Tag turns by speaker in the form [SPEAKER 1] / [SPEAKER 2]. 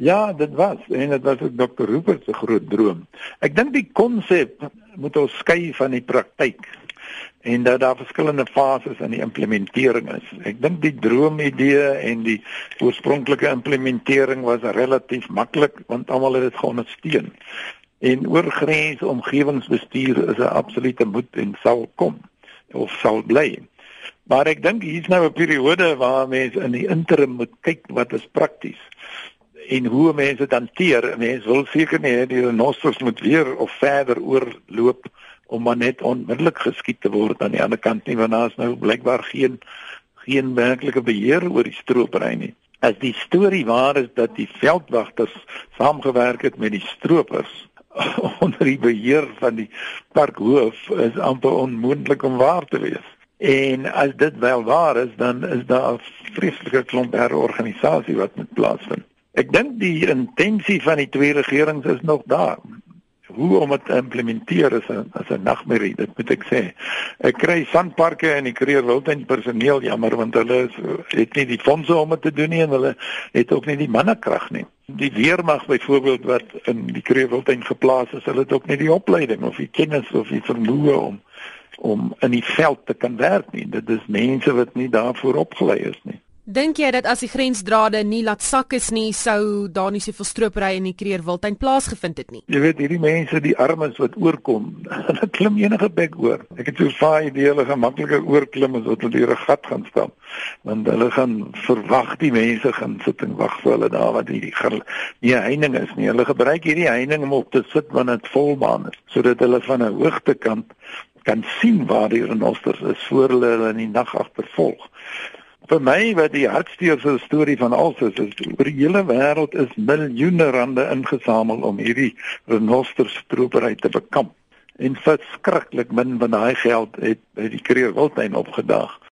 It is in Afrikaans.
[SPEAKER 1] Ja, dit was en dit was ook Dr. Rupert se groot droom. Ek dink die konsep moet ons skei van die praktyk en dat daar verskillende fases in die implementering is. Ek dink die droomidee en die oorspronklike implementering was relatief maklik want almal het dit geondersteun. En oorgrens omgewingsbestuur is 'n absolute moet en sal kom of sal bly. Maar ek dink hier's nou 'n periode waar mense in die interim moet kyk wat is prakties en hoe mense dit hanteer. Mense wil seker nie hê die renosters moet weer of verder oorloop om maar net onmiddellik geskiet te word aan die ander kant nie want daar is nou blykbaar geen geen werklike beheer oor die stropery nie. As die storie waar is dat die veldwagters saamgewerk het met die stroopers onder die beheer van die parkhoof is amper onmoontlik om waar te wees. En as dit wel waar is, dan is daar 'n vreeslike klomp herorganisasie wat moet plaasvind. Ek dink die intensie van die twee regerings is nog daar. Hoe om dit te implementeer is 'n as 'n nagmerrie dit moet ek sê. Ek kry sandparke en ek kry wildtuin personeel jammer want hulle is, het nie die fondse om dit te doen nie en hulle het ook nie die mannekrag nie. Die weermag byvoorbeeld wat in die kreewildtuin geplaas is hulle het ook nie die opleiding of die kennis of die vermoë om om in die veld te kan werk nie. Dit is mense wat nie daarvoor opgelei is nie
[SPEAKER 2] Dink jy dat as die grensdrade nie laat sak is nie, sou daar nie soveel stropery in die Kreer Wildtuin plaasgevind het nie?
[SPEAKER 1] Jy weet hierdie mense, die armes wat oorkom, hulle klim enige bek oor. Ek het so vaai idee hulle gaan makliker oorklim as wat hulle deur 'n gat gaan stap. Want hulle gaan verwag die mense gaan sit en wag vir hulle daar wat hierdie nie heining is nie. Hulle gebruik hierdie heining om op te sit wanneer dit volbaan is, sodat hulle van 'n hoogte kant kan sien waar die renosters is voor hulle hulle in die nag agtervolg vir my wat die hartsteer se storie van alsus is oor die hele wêreld is miljoene rande ingesamel om hierdie renosterstropery te bekamp. En verskriklik min van daai geld het by die Kreer Wildtuin opgedaag